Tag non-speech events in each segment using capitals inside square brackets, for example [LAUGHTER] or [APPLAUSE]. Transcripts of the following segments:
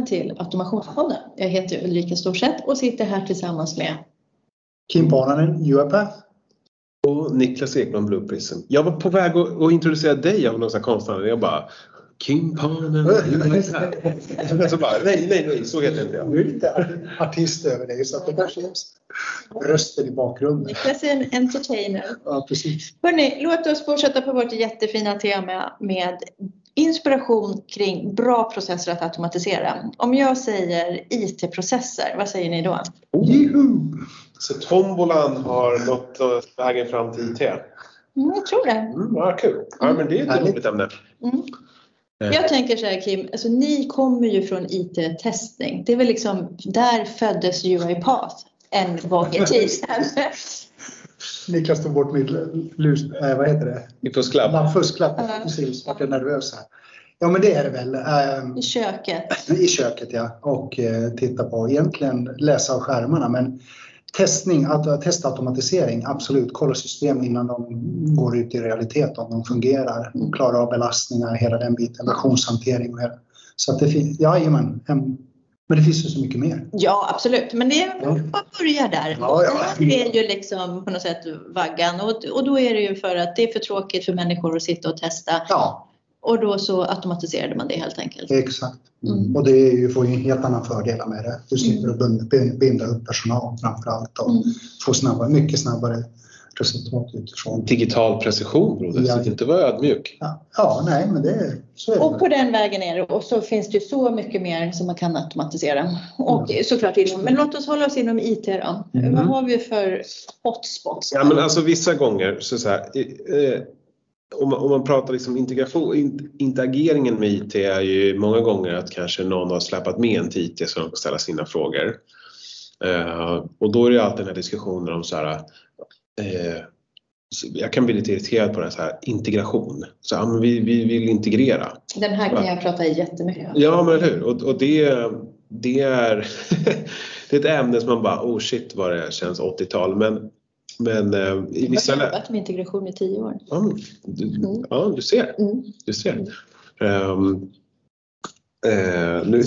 Välkommen till Automationspodden. Jag heter Ulrika Storseth och sitter här tillsammans med Kim Pananen, UiPath. Och Niklas Ekman Blue Prism. Jag var på väg att, att introducera dig av någon konstnär. Jag bara Kim Pananen. [LAUGHS] så bara, nej, nej, nej, så heter inte jag. Du är lite artist över dig så att det kanske är rösten i bakgrunden. Niklas är en entertainer. Ja, precis. Hörrni, låt oss fortsätta på vårt jättefina tema med inspiration kring bra processer att automatisera. Om jag säger IT-processer, vad säger ni då? Juhu! Så tombolan har nått vägen fram till IT. Mm, jag tror det. Mm, ja, kul. Ja, men det är ett Härligt. roligt ämne. Mm. Eh, Jag tänker så här Kim, alltså, ni kommer ju från IT-testning. Det är väl liksom, där föddes UiPath en gång i tiden. [LAUGHS] [LAUGHS] Niklas tog bort mitt lus, äh, vad heter det? Vi får sklapp. Ja, Fusklapp. Ja. Precis, vart jag nervös här. Ja men det är det väl. ehm, I köket. I köket ja. Och eh, titta på, egentligen läsa av skärmarna men testning, att, testautomatisering, absolut. Kolla system innan de går ut i realitet om de fungerar. Och klarar av belastningar, hela den biten, versionshantering och hela. Så att det finns, jajamän. Men det finns ju så mycket mer. Ja, absolut. Men det är Ja. bara börja där. Ja, ja. Det är ju liksom på något sätt vaggan och, och då är det ju för att det är för tråkigt för människor att sitta och testa Ja, och då så automatiserade man det helt enkelt. exakt. Mm. Och det är ju, får ju en helt annan fördelar med det. Du slipper att binda, binda upp personal framför allt och Mm. få snabbare, mycket snabbare resultat utifrån. Digital precision broder, Ja. så inte vara ödmjuk. Ja, ja nej men det är så är det. Och på den vägen är det och så finns det ju så mycket mer som man kan automatisera. Och såklart inom, men låt oss hålla oss inom IT då. Mm. Vad har vi för hotspots? Ja, men alltså vissa gånger så, så här, eh, om, man, om man pratar liksom integration, in, interageringen med IT är ju många gånger att kanske någon har släpat med en till IT så de får ställa sina frågor. Eh, och då är det alltid den här diskussionen om så här, eh, jag kan bli lite irriterad på det här, integration. Så, ja, men vi, vi vill integrera. Den här kan jag prata jättemycket om. Ja, men hur? Och, och det, det, är, [LAUGHS] det är ett ämne som man bara, oh shit vad det känns 80-tal. Men, men eh, i Jag vissa har lä- jobbat med integration i tio år. Ja, du, ja, du ser. Mm. Du ser. Ehm, eh, nu,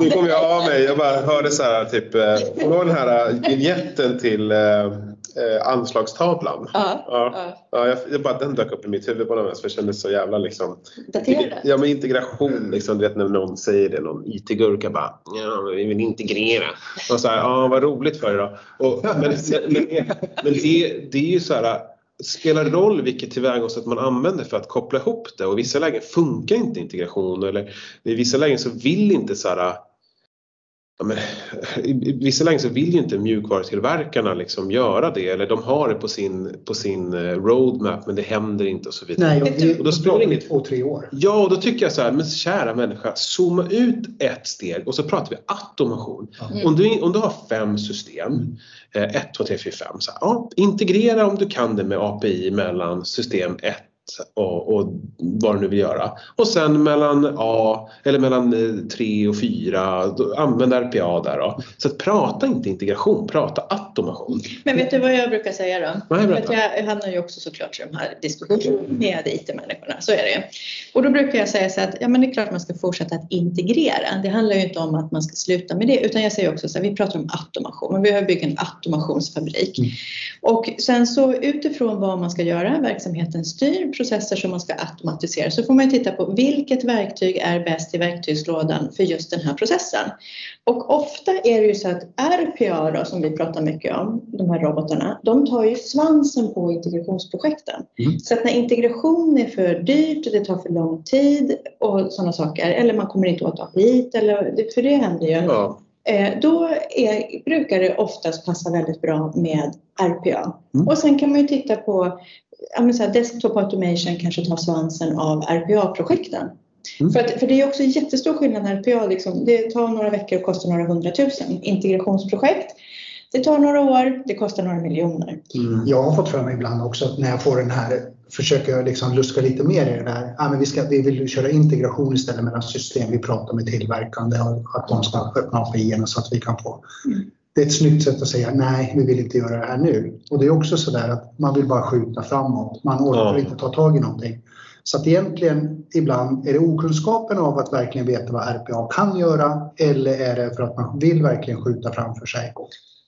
nu kom jag av mig. Jag bara hörde så här, typ, eh, kommer den här eh, vignetten till eh, eh, anslagstavlan? Ja, Ja. ja. Ja, jag, jag bara, den dök upp i mitt huvud på något vis för det kändes så jävla liksom Daterade. Ja men integration, liksom, du vet när någon säger det, någon IT-gurka bara ja, vi vill integrera. Och så här, ja vad roligt för er då. Och, men men, men, men det, det är ju så här, spelar roll vilket tillvägagångssätt man använder för att koppla ihop det? Och i vissa lägen funkar inte integration eller i vissa lägen så vill inte så här Ja, men, I i vissa lägen så vill ju inte mjukvarutillverkarna liksom göra det eller de har det på sin, på sin eh, roadmap men det händer inte och så vidare. Nej, och det, Och då då spelar pratar det vi två, tre år. Ja, och då tycker jag så här, men kära människa, zooma ut ett steg och så pratar vi automation. Ja. Om, du, om du har fem system, eh, 1, 2, 3, 4, 5, så här, ja, integrera om du kan det med API mellan system 1 och, och vad du nu vill göra. Och sen mellan A eller mellan 3 och 4, då, använd RPA där då. Så att prata inte integration, prata automation. Men vet du vad jag brukar säga då? Nej, att jag hamnar ju också såklart i de här diskussionerna med IT-människorna, så är det. Och då brukar jag säga så att ja, men det är klart man ska fortsätta att integrera. Det handlar ju inte om att man ska sluta med det, utan jag säger också så här, vi pratar om automation, men vi har byggt en automationsfabrik. Mm. Och sen så utifrån vad man ska göra, verksamheten styr, processer som man ska automatisera, så får man titta på vilket verktyg är bäst i verktygslådan för just den här processen. Och ofta är det ju så att RPA då, som vi pratar mycket om, de här robotarna, de tar ju svansen på integrationsprojekten. Mm. Så att när integration är för dyrt, det tar för lång tid och sådana saker, eller man kommer inte åt API, eller, för det händer ju. Ja. Eh, då är, brukar det oftast passa väldigt bra med RPA. Mm. Och sen kan man ju titta på så här, desktop automation kanske tar svansen av RPA-projekten. Mm. För, att, för det är också jättestor skillnad när RPA, liksom, det tar några veckor och kostar några hundratusen. Integrationsprojekt, det tar några år, det kostar några miljoner. Mm. Jag har fått för mig ibland också att när jag får den här, försöker jag liksom luska lite mer i det där. Ja, men vi, ska, vi vill köra integration istället mellan system. Vi pratar med tillverkande att de ska öppna API så att vi kan få. Mm. Det är ett snyggt sätt att säga nej, vi vill inte göra det här nu. Och det är också så där att man vill bara skjuta framåt. Man orkar Ja. inte ta tag i någonting. Så att egentligen ibland är det okunskapen av att verkligen veta vad RPA kan göra eller är det för att man vill verkligen skjuta framför sig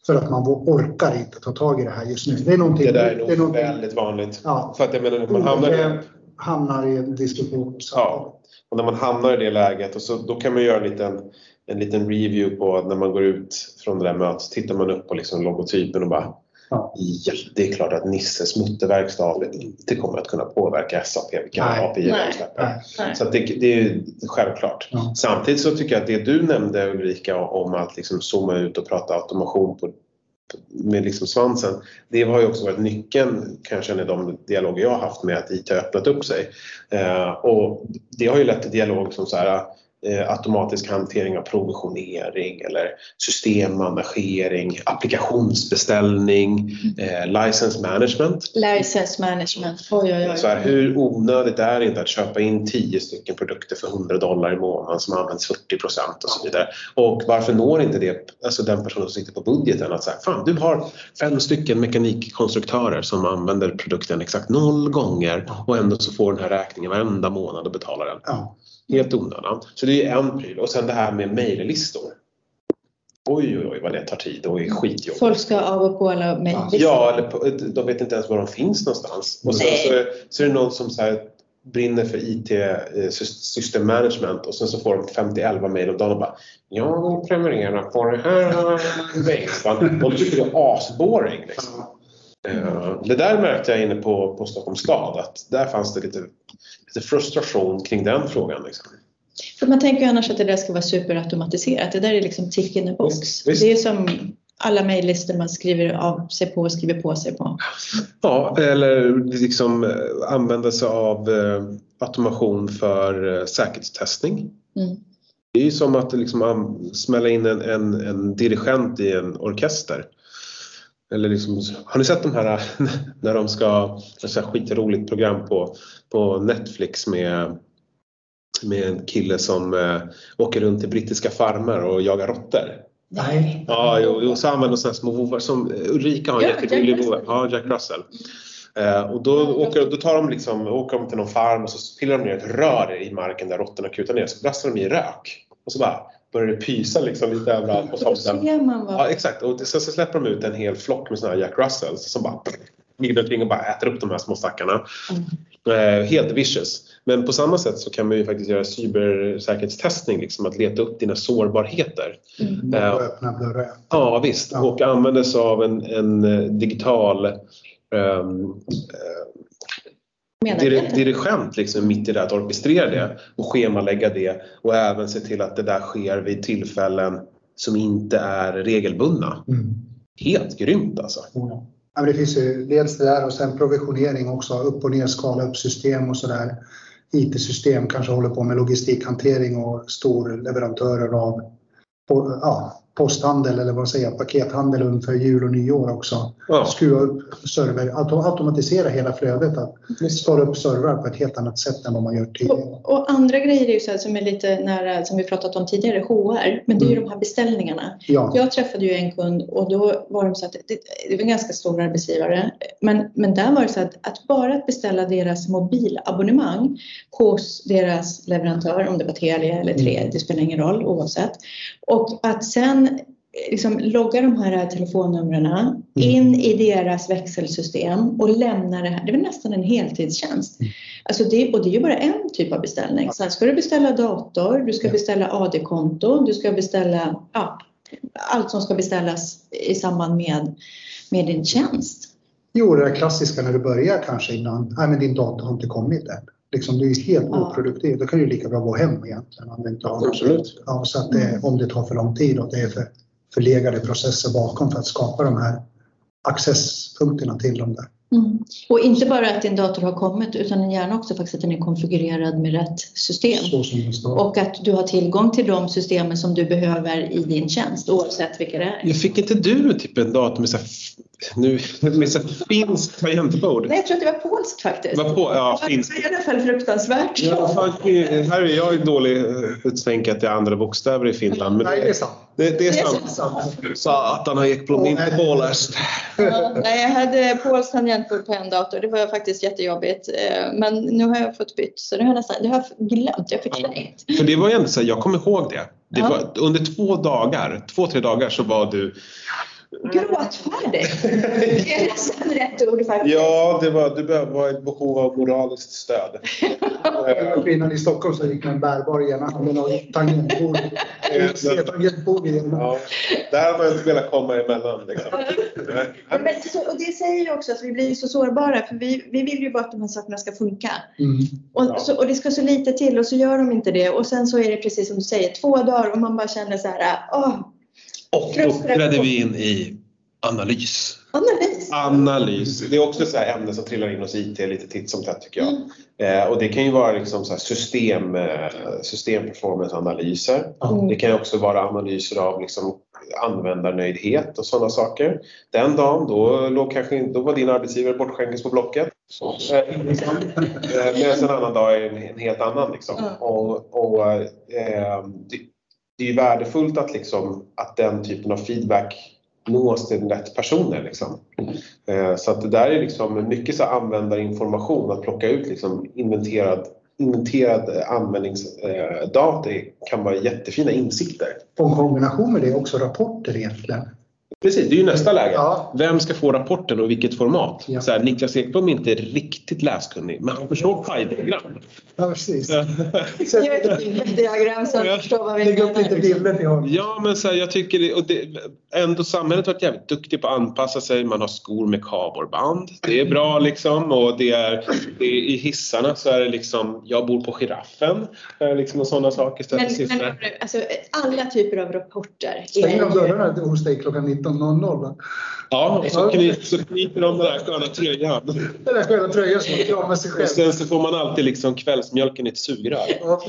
för att man orkar inte ta tag i det här just nu. Det, är det där är nog är väldigt vanligt. Ja, för att jag menar, man hamnar, i, hamnar i en diskussion. Så. Ja, och när man hamnar i det läget och så, då kan man göra en liten, en liten review på när man går ut från det där mötet. Tittar man upp på liksom logotypen och bara Ja. ja. det är klart att Nisses mutterverkstad inte kommer att kunna påverka SAP vilka API de släpper. Så det, det, är självklart. Ja. Samtidigt så tycker jag att det du nämnde Ulrika om att liksom zooma ut och prata automation på, med liksom svansen. Det har ju också varit nyckeln kanske i de dialoger jag har haft med att IT har öppnat upp sig. Eh, och det har ju lett till dialog som så här automatisk hantering av provisionering eller systemmanagering, applikationsbeställning, eh, license management. License management, oj oj oj. Så här, hur onödigt är det inte att köpa in 10 stycken produkter för 100 dollar i månaden som används 40 procent och så vidare. Och varför når inte det alltså den personen som sitter på budgeten att säga, fan du har fem stycken mekanikkonstruktörer som använder produkten exakt noll gånger och ändå så får den här räkningen varenda månad och betalar den. Ja. Helt onödan. Så det är en pryl. Och sen det här med mejllistor. Oj, oj, oj vad det tar tid och är skitjobbigt. Folk ska av och på alla mejllistor. Ja, eller på, de vet inte ens var de finns någonstans. Och sen så, så, är det någon som så här, brinner för IT eh, system management och sen så får de 51 mejl om dagen och bara Jag vill prenumerera på det här mejlet. De tycker det är asboring. Liksom. Eh, det där märkte jag inne på, på Stockholms stad att där fanns det lite lite frustration kring den frågan. Liksom. För man tänker ju annars att det där ska vara superautomatiserat. Det där är liksom tick in the box. Visst, visst. Det är som alla mejllistor man skriver av sig på och skriver på sig på. Ja, eller liksom eh, använda sig av eh, automation för säkerhetstestning. Mm. Det är ju som att liksom smälla in en, en, en dirigent i en orkester. Eller liksom, har ni sett de här [LAUGHS] när de ska, ett skitroligt program på, på Netflix med, med en kille som eh, åker runt till brittiska farmer och jagar råttor? Nej. Ja, jo, jo, så använder de sådana små vovvar som Ulrika har en ja, jättegullig vovve. Ja, Jack Russell. Eh, och då, åker, då tar de liksom, åker de till någon farm och så pillar de ner ett rör i marken där råttorna kutar ner så brassar de i rök. Och så bara börjar det pysa liksom lite överallt på [LAUGHS] tomten. Ja, exakt. Och sen så släpper de ut en hel flock med såna här Jack Russells som bara glider omkring och bara äter upp de här små stackarna. Mm. Eh, helt vicious. Men på samma sätt så kan man ju faktiskt göra cybersäkerhetstestning, liksom att leta upp dina sårbarheter. Mm. Eh, öppna dörrar. Ja visst, ja. och använder sig av en, en digital um, dirigent liksom mitt i det att orkestrera det och schemalägga det och även se till att det där sker vid tillfällen som inte är regelbundna. Mm. Helt grymt alltså. Ja. Ja, det finns ju dels det där och sen provisionering också, upp och ner, skala upp system och sådär. IT-system kanske håller på med logistikhantering och storleverantörer av ja, posthandel eller vad säger jag, pakethandel inför jul och nyår också. Ja. Skruva upp server, automatisera hela flödet, att skala upp servrar på ett helt annat sätt än vad man gör tidigare. Och, och andra grejer är ju så här, som är lite nära, som vi pratat om tidigare, HR, men det är ju mm. de här beställningarna. Ja. Jag träffade ju en kund och då var de så att det, det var en ganska stor arbetsgivare, men, men där var det så att, att bara att beställa deras mobilabonnemang hos deras leverantör, om det var Telia eller Tre, mm. det spelar ingen roll oavsett, och att sen liksom logga de här telefonnumren mm. in i deras växelsystem och lämna det här. Det är nästan en heltidstjänst. Mm. Alltså det, och det är ju bara en typ av beställning. Sen ska du beställa dator, du ska beställa AD-konto, du ska beställa ja, allt som ska beställas i samband med, med din tjänst. Jo, det där klassiska när du börjar kanske innan, nej men din dator har inte kommit än. Liksom, du är helt ja. oproduktiv. Då kan du lika bra gå hem egentligen. Om det inte har Absolut. Ja, så att det, mm. om det tar för lång tid och det är för förlegade processer bakom för att skapa de här accesspunkterna till dem där. Mm. Och inte bara att din dator har kommit utan gärna också faktiskt att den är konfigurerad med rätt system. Och att du har tillgång till de systemen som du behöver i din tjänst oavsett vilka det är. Jag fick inte du typ en dator med nu missar finskt tangentbord. Nej, jag tror att det var polskt faktiskt. Vad på, ja, Det finskt. var i alla fall fruktansvärt. Ja, fan, här är jag dålig eh, utsvänkat till andra bokstäver i Finland. Men Nej, det är sant. det, det är Det är sant. Satan Ekblom, inte påläst. Ja, nej, jag hade polskt tangentbord på en dator. Det var faktiskt jättejobbigt. Eh, Men nu har jag fått bytt så det har jag nästan det har jag glömt. Jag har förträngt. För det var ju ändå så här, jag kommer ihåg det. det Ja. var, under två dagar, två, tre dagar så var du Gråtfärdig. [LAUGHS] Det är nästan rätt ord faktiskt. Ja, det var, du vara i behov av moraliskt stöd. Kvinnan i Stockholm som gick med en bärbar i ena handen och tangentbord. Tangentbord i ena. ja, där har man inte velat komma emellan. Liksom. Men, så, och det säger ju också att vi blir så sårbara för vi, vi vill ju bara att de här sakerna ska funka. Mm. Och, Ja. så, och det ska så lite till och så gör de inte det och sen så är det precis som du säger två dagar och man bara känner så här, åh, Och då trädde vi in i analys. analys. Analys. Det är också så här ämne som trillar in hos IT lite titt som tätt tycker jag. Mm. Eh, och det kan ju vara liksom så här system, eh, systemperformance-analyser. Mm. Det kan ju också vara analyser av liksom användarnöjdhet och sådana saker. Den dagen då, låg kanske, då var din arbetsgivare bortskänkes på Blocket. Eh, liksom. Eh, Medan en annan dag är en, en helt annan. Liksom. Ja. Och, och, eh, det, det är värdefullt att, liksom, att den typen av feedback nås till rätt personer. Liksom. Eh, så att det där är liksom mycket så användarinformation, att plocka ut liksom inventerad, inventerad eh, användningsdata eh, kan vara jättefina insikter. Och en kombination med det också rapporter egentligen. Precis, det är ju nästa läge. Ja. Vem ska få rapporten och vilket format? Ja. Så här, Niklas Ekblom är inte riktigt läskunnig, men han förstår pajdiagram. Ja, precis. [LAUGHS] Diagram som Ja. förstår vad vi Lägg upp lite menar. bilder till honom. Ja, men så här, jag tycker det, och det, ändå samhället har varit jävligt duktigt på att anpassa sig. Man har skor med kardborreband. Det är bra liksom. Och det är, det är, I hissarna så är det liksom, jag bor på giraffen. Liksom, och sådana saker. Men, Men, alltså, alla typer av rapporter. Stäng av är ju- dörrarna hos dig klockan 19.00. va? ja, och så, kny, så knyter de den där sköna tröjan. Den där sköna tröjan som man kramar sig Och själv. sen så får man alltid liksom kvällsmjölken i ett sugrör. Ja.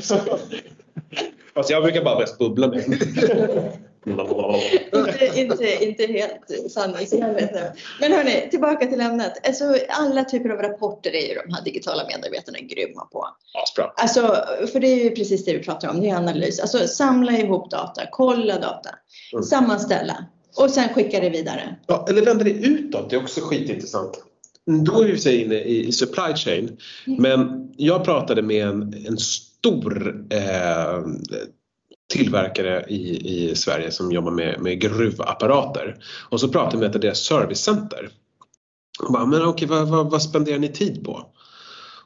Fast jag brukar bara bäst bubbla med. inte, inte, inte helt sanningsenligt nu. Men hörni, tillbaka till ämnet. Alltså, alla typer av rapporter är ju de här digitala medarbetarna grymma på. Asbra. Alltså, för det är ju precis det vi pratar om, det är analys. Alltså samla ihop data, kolla data, Mm. sammanställa och sen skicka det vidare. Ja, eller vända det utåt, det är också skitintressant. Då är vi sig inne i, supply chain. Men jag pratade med en, en stor eh, tillverkare i, i Sverige som jobbar med, med gruvapparater. Och så pratade vi med ett av deras servicecenter. Och bara, men okej, vad, vad, vad spenderar ni tid på?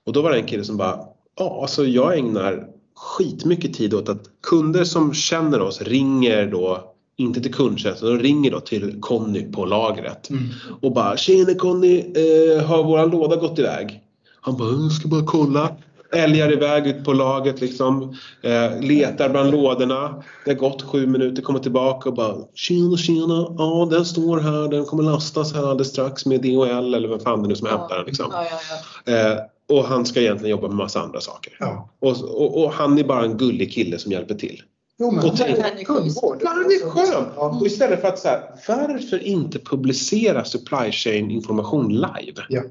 Och då var det en kille som bara, ja alltså jag ägnar skitmycket tid åt att kunder som känner oss ringer då inte till kundtjänst, de ringer då till Conny på lagret Mm. och bara “Tjena Conny, eh, har våran låda gått iväg?” Han bara “Jag ska bara kolla” älgar iväg ut på lagret liksom, eh, letar bland lådorna. Det har gått sju minuter, kommer tillbaka och bara “Tjena, tjena, ja den står här, den kommer lastas här alldeles strax med DHL eller vem fan det nu som hämtar den liksom. Ja, ja, ja. Eh, och han ska egentligen jobba med massa andra saker. Ja. Och, och, och han är bara en gullig kille som hjälper till. Jo, men Och tänk- kundvård. Det är skönt! Ja. Och istället för att så här, varför inte publicera supply chain information live? Ja.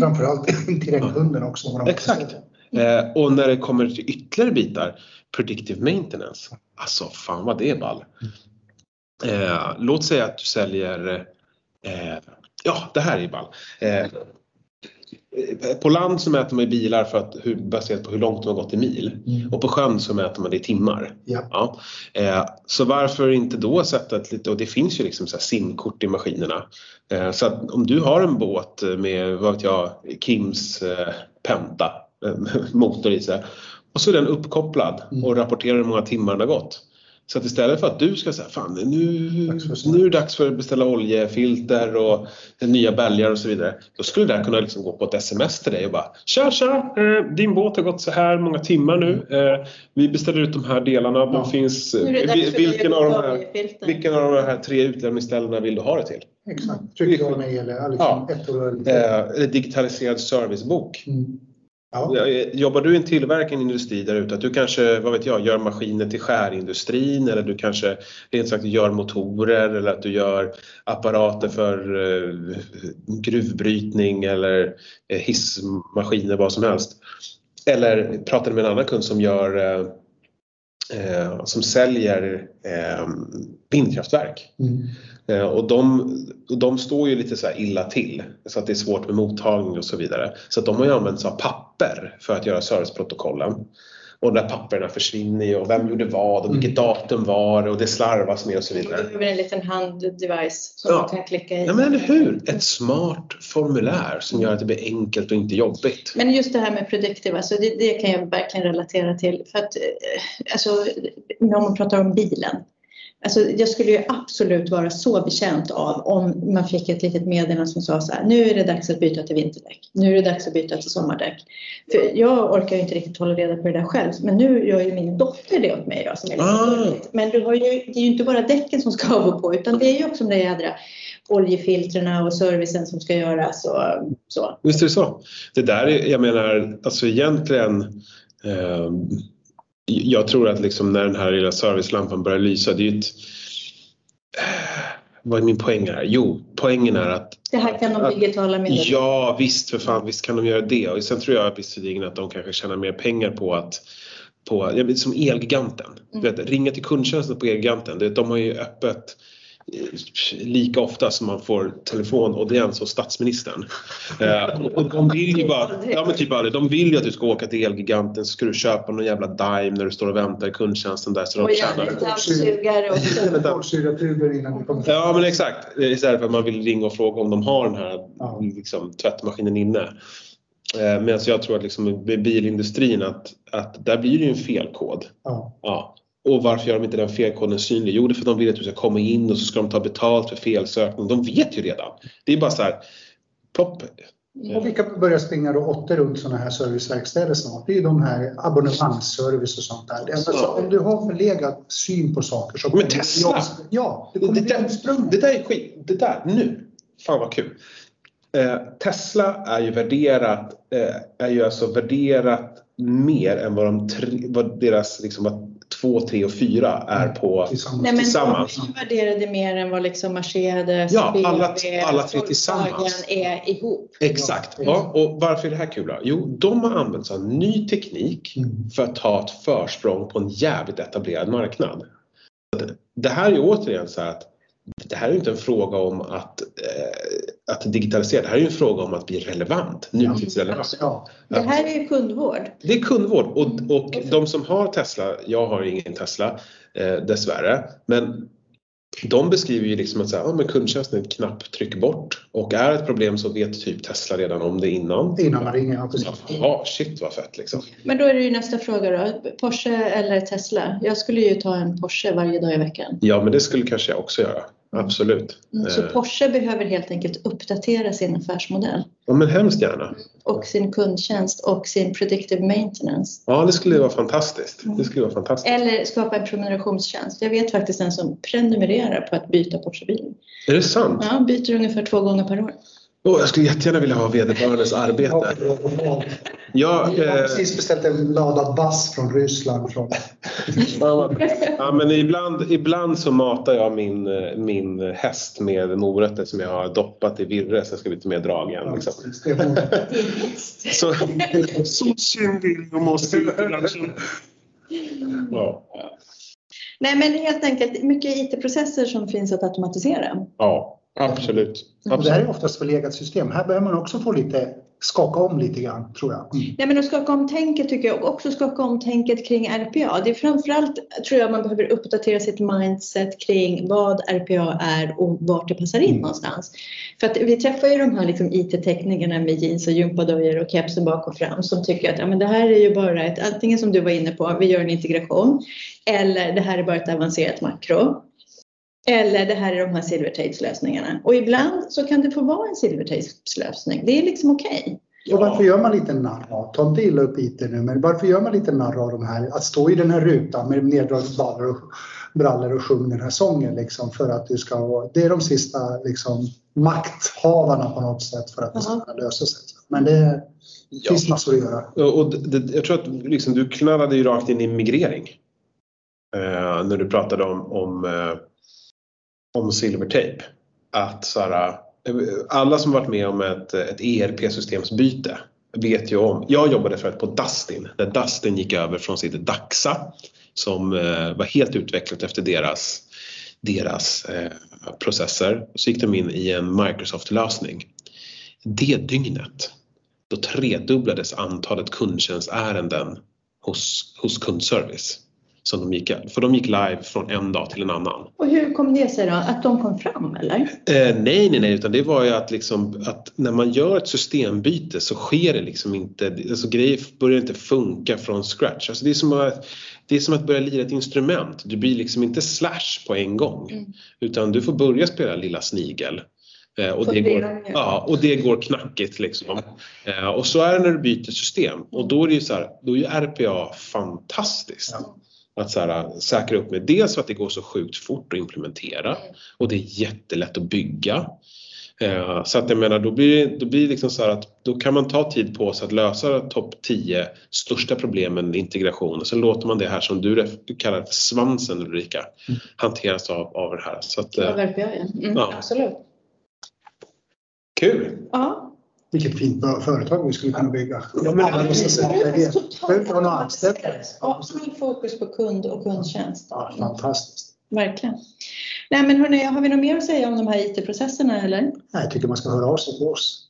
Framförallt [LAUGHS] till den kunden också. Exakt. Eh, och när det kommer till ytterligare bitar, predictive maintenance. Alltså fan vad det är ball. Eh, låt säga att du säljer, eh, ja det här är ball. På land så mäter man ju bilar för att, hur, baserat på hur långt de har gått i mil. Mm. Och på sjön så mäter man det i timmar. Ja. Eh, så varför inte då sätta ett lite, och det finns ju liksom så simkort i maskinerna. Eh, så att om du har en båt med, vad vet jag, Kims eh, Penta eh, [LAUGHS] motor i sig. Och så är den uppkopplad Mm. och rapporterar hur många timmar den har gått. Så att istället för att du ska säga fan nu, nu är det dags för att beställa oljefilter och nya bälgar och så vidare. Då skulle det där kunna liksom gå på ett sms till dig och bara Tja tja! Eh, din båt har gått så här många timmar nu. Eh, vi beställer ut de här delarna. De Ja. finns, för vilken, av de här, vilken av de här tre utlämningsställena vill du ha det till? Exakt. Tryck av mig eller liksom Ja. ett. Eh, digitaliserad servicebok. Mm. Ja. Eh, jobbar du i en tillverkande industri där ute, att du kanske, vad vet jag, gör maskiner till skärindustrin eller du kanske rent sagt gör motorer eller att du gör apparater för eh, gruvbrytning eller eh, hissmaskiner, vad som helst. Eller pratar du med en annan kund som gör eh, eh, som säljer eh, vindkraftverk. Mm. Eh, och de, de står ju lite så illa till så att det är svårt med mottagning och så vidare. Så att de har ju använt sig av papper för att göra serviceprotokollen. Och de där papperna försvinner ju och vem gjorde vad och vilket datum var och det slarvas med och så vidare. behöver en liten handdevice som Ja. man kan klicka i. Ja men eller hur! Ett smart formulär som gör att det blir enkelt och inte jobbigt. Men just det här med predictive, alltså det, det kan jag verkligen relatera till. För att, eh, alltså, om man pratar om bilen. Alltså, jag skulle ju absolut vara så betjänt av om man fick ett litet meddelande som sa så här, nu är det dags att byta till vinterdäck. Nu är det dags att byta till sommardäck. För jag orkar ju inte riktigt hålla reda på det där själv, men nu gör ju min dotter det åt mig. Då, som är lite Ah. Men du har ju, det är ju inte bara däcken som ska [LAUGHS] av och på, utan det är ju också de där jädra oljefiltrerna och servicen som ska göras och så. Visst är det så. Det där är, jag menar, alltså egentligen eh, jag tror att liksom när den här lilla servicelampan börjar lysa, det är ju ett... Vad är min poäng här? Jo, poängen är att Det här kan de digitala medel. Ja, visst för fan, visst kan de göra det. Och sen tror jag visserligen att de kanske tjänar mer pengar på att på, som Elgiganten. Du vet, ringa till kundtjänsten på Elgiganten. De har ju öppet lika ofta som man får telefonaudiens hos statsministern. Eh, och de vill ju bara, ja men typ aldrig, de vill ju att du ska åka till Elgiganten så ska du köpa någon jävla Dime när du står och väntar i kundtjänsten där så Och de tjänar. en dammsugare innan vi kommer Ja men exakt, istället för att man vill ringa och fråga om de har den här liksom, tvättmaskinen inne. Eh, Medan jag tror att liksom, med bilindustrin att, att där blir det ju en felkod. Ja. Ja. Och varför gör de inte den felkoden synlig? Jo, det är för att de vill att du ska komma in och så ska de ta betalt för felsökning. De vet ju redan. Det är bara så här, plopp. Och vilka börjar springa då åtta runt sådana här serviceverkstäder snart? Det är ju de här abonnemangsservice och sånt där. Alltså. Om du har förlegad syn på saker så Men Tesla! Ja, det Det, där, det där är skit. Det där, nu. Fan vad kul. Eh, Tesla är ju värderat, eh, är ju alltså värderat mer än vad, de tre, vad deras liksom, vad två, tre och fyra är på Tillsammans. Nej, men Tillsammans. de värderade mer än vad liksom Mercedes, Ja, alla- BMW, alla tre Volkswagen tillsammans. är ihop. Exakt. Ja, och varför är det här kul då? Jo, de har använt sig av ny teknik Mm. för att ta ett försprång på en jävligt etablerad marknad. Det här är återigen så här att det här är ju inte en fråga om att, eh, att digitalisera, det här är ju en fråga om att bli relevant, nutidsrelevant. Ja. Det här är ju kundvård. Det är kundvård och, och de som har Tesla, jag har ingen Tesla eh, dessvärre, men de beskriver ju liksom att så här, ja, men kundtjänsten är ett knapptryck bort och är ett problem så vet typ Tesla redan om det innan. Innan man ringer, ja precis. Ja, shit vad fett liksom. Men då är det ju nästa fråga då. Porsche eller Tesla? Jag skulle ju ta en Porsche varje dag i veckan. Ja, men det skulle kanske jag också göra. Absolut. Mm, Så Eh, Porsche behöver helt enkelt uppdatera sin affärsmodell Ja, men hemskt gärna. och sin kundtjänst och sin predictive maintenance. Ja, det skulle vara fantastiskt. Det skulle vara fantastiskt. Eller skapa en prenumerationstjänst. Jag vet faktiskt en som prenumererar på att byta Porschebilen. Är det sant? Ja, byter ungefär två gånger per år. Åh, jag skulle jättegärna vilja ha vederbörandes arbete. Jag, Jag har eh, precis beställt en lada bass från Ryssland. Från... ja, men ibland, ibland så matar jag min, eh, min häst med morötter som jag har doppat i virre så jag ska bli lite mer drag igen. Liksom. Så, så synd måste ut i branschen. Ja. Nej, men helt enkelt mycket IT-processer som finns att automatisera. ja, absolut. Och det här absolut. är oftast förlegat system. Här behöver man också få lite, skaka om lite grann tror jag. Mm. Nej, men att skaka om tänket tycker jag och också skaka om tänket kring RPA. Det är framförallt tror jag man behöver uppdatera sitt mindset kring vad RPA är och vart det passar in Mm. någonstans. För att vi träffar ju de här liksom IT-teknikerna med jeans och gympadojor och kepsen bak och fram som tycker att ja, men det här är ju bara ett, antingen som du var inne på, vi gör en integration eller det här är bara ett avancerat makro. Eller det här är de här silvertejpslösningarna. Och ibland så kan det få vara en silvertejpslösning. Det är liksom okej. Och varför gör man lite narr av, ta inte illa upp IT nu, men varför gör man lite narr av de här, att stå i den här rutan med neddragna brallor och, brallor och sjung den här sången liksom för att du ska, det är de sista liksom makthavarna på något sätt för att det ska kunna lösa sig. Men det, Det finns massor att göra. Och, och det, jag tror att liksom, du knallade ju rakt in i migrering. Eh, när du pratade om, om, eh, om silvertejp. Att så här, alla som varit med om ett, ett ERP-systemsbyte vet ju om. Jag jobbade förut på Dustin när Dustin gick över från sitt Daxa som eh, var helt utvecklat efter deras, deras eh, processer. Så gick de in i en Microsoft-lösning. Det dygnet då tredubblades antalet kundtjänstärenden hos, hos kundservice. Som de gick, för de gick live från en dag till en annan. Och hur kom det sig då? Att de kom fram eller? Eh, nej, nej, nej, utan det var ju att, liksom, att när man gör ett systembyte så sker det liksom inte, alltså grejer börjar inte funka från scratch. Alltså det, är som att, det är som att börja lira ett instrument. Du blir liksom inte slash på en gång. Mm. Utan du får börja spela lilla snigel. Eh, och det, går, ja, och det går knackigt liksom. Eh, och så är det när du byter system och då är det ju så här, då är ju RPA fantastiskt. Ja. Att så här, säkra upp med dels för att det går så sjukt fort att implementera och det är jättelätt att bygga. Eh, så att jag menar, då blir, då blir det liksom så här att då kan man ta tid på sig att lösa topp 10 största problemen med integration och sen låter man det här som du kallar för svansen Ulrika mm. hanteras av, av det här. Så att, ja, verkligen. Mm, ja. Absolut. Kul! Ja. Vilket fint företag vi skulle kunna bygga. Ja, men Alla måste det. Utan anställda. All fokus på kund och kundtjänst. Ja, fantastiskt. Verkligen. Nej, men hörni, har vi något mer att säga om de här IT-processerna eller? Nej, jag tycker man ska höra av sig till oss.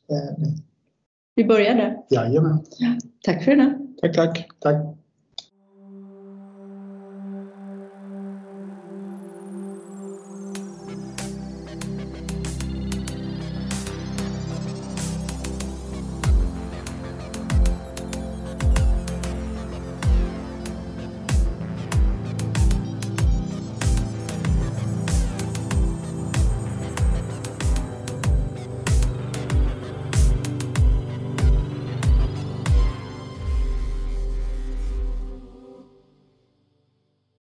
Vi börjar där. Jajamän. Ja, tack för det. Tack, tack. Tack.